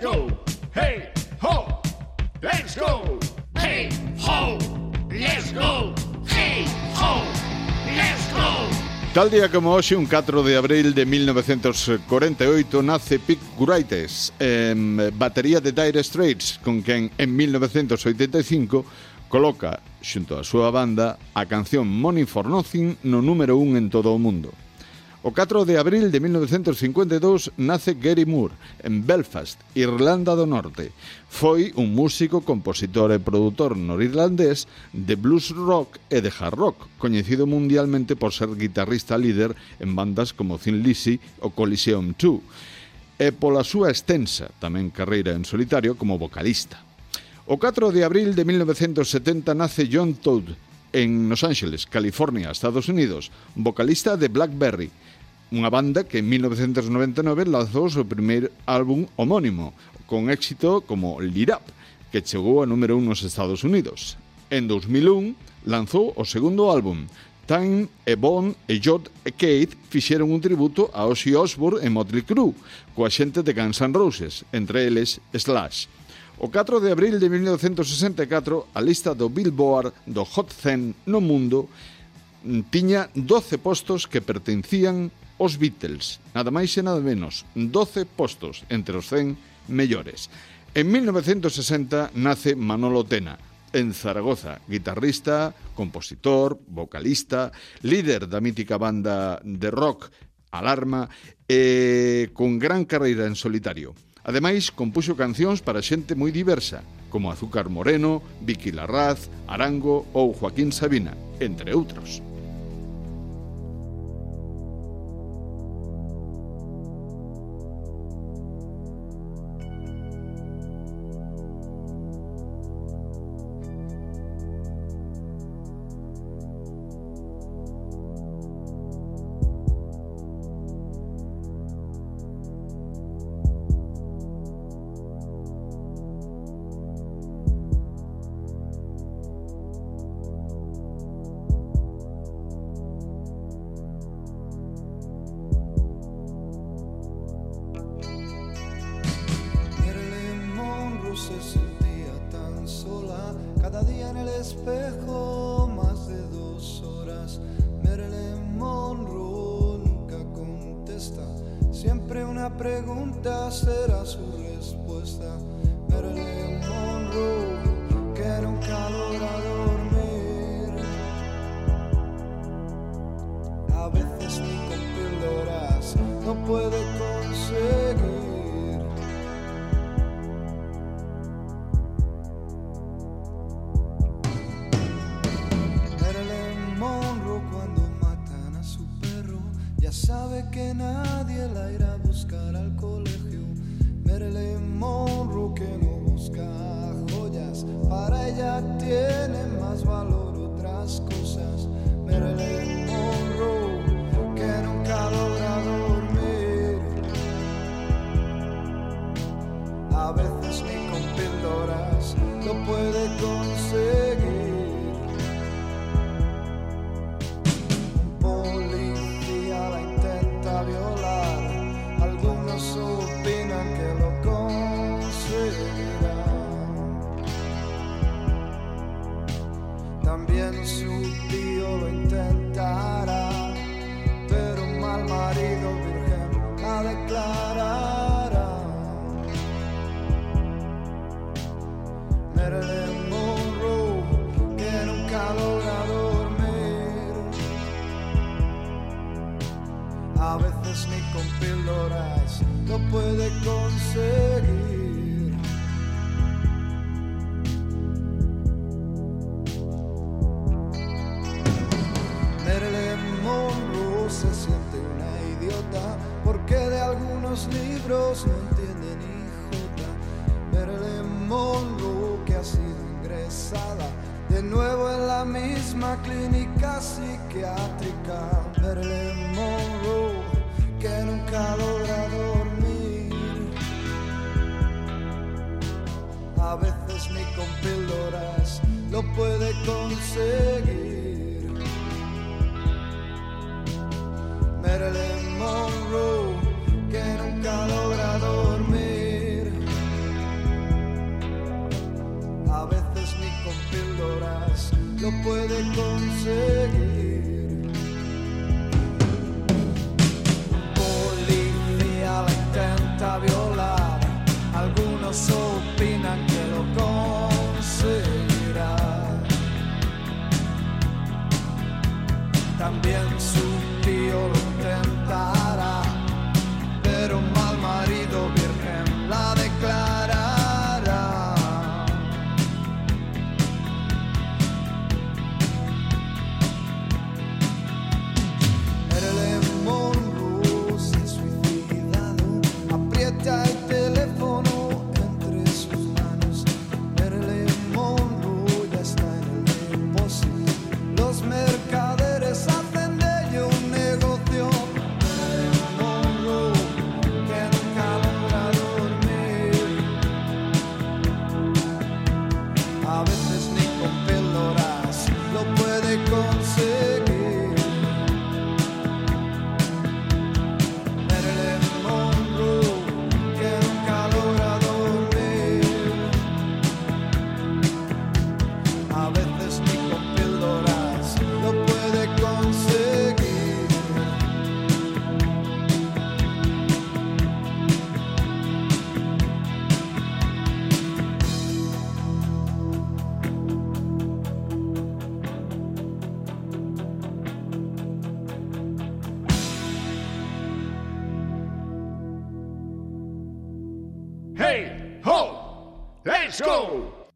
Let's go. Hey, ho. Let's go. Hey, ho. Let's go. Hey, ho. Let's go. Tal día como hoxe, un 4 de abril de 1948, nace Pete Guraites, eh, batería de Dire Straits, con quen en 1985 coloca, xunto á súa banda, a canción Money for Nothing no número 1 en todo o mundo. O 4 de abril de 1952 nace Gary Moore en Belfast, Irlanda do Norte. Foi un músico, compositor e produtor norirlandés de blues rock e de hard rock, coñecido mundialmente por ser guitarrista líder en bandas como Thin Lizzy ou Coliseum 2 e pola súa extensa tamén carreira en solitario como vocalista. O 4 de abril de 1970 nace John Todd, en Los Ángeles, California, Estados Unidos, vocalista de Blackberry, unha banda que en 1999 lanzou o seu primeiro álbum homónimo, con éxito como Lead Up, que chegou a número 1 nos Estados Unidos. En 2001 lanzou o segundo álbum, Time, e Bon e Jod e Kate fixeron un tributo a Ozzy Osbourne e Motley Crue, coa xente de Guns N' Roses, entre eles Slash. O 4 de abril de 1964, a lista do Billboard do Hot 100 no mundo mm, tiña 12 postos que pertencían aos Beatles, nada máis e nada menos, 12 postos entre os 100 mellores. En 1960 nace Manolo Tena, en Zaragoza, guitarrista, compositor, vocalista, líder da mítica banda de rock Alarma, e eh, con gran carreira en solitario. Ademais, compuxo cancións para xente moi diversa, como Azúcar Moreno, Vicky Larraz, Arango ou Joaquín Sabina, entre outros. Se sentía tan sola, cada día en el espejo más de dos horas. Marilyn Monroe nunca contesta, siempre una pregunta será su respuesta. Marilyn Monroe, que nunca logra dormir, a veces ni con no puede conseguir. Ya sabe que nadie la irá a buscar al colegio. Marilyn Monroe que no busca joyas, para ella tiene más valor otras cosas. Marilyn Monroe que nunca logra dormir, a veces ni con píldoras lo puede conseguir. Lo puede conseguir. Marilyn Monroe se siente una idiota porque de algunos libros no entiende ni jota. Marilyn Monroe que ha sido ingresada de nuevo en la misma clínica psiquiátrica. lo puede conseguir. Marilyn Monroe, que nunca logra dormir. A veces ni con píldoras lo puede conseguir. Let's go!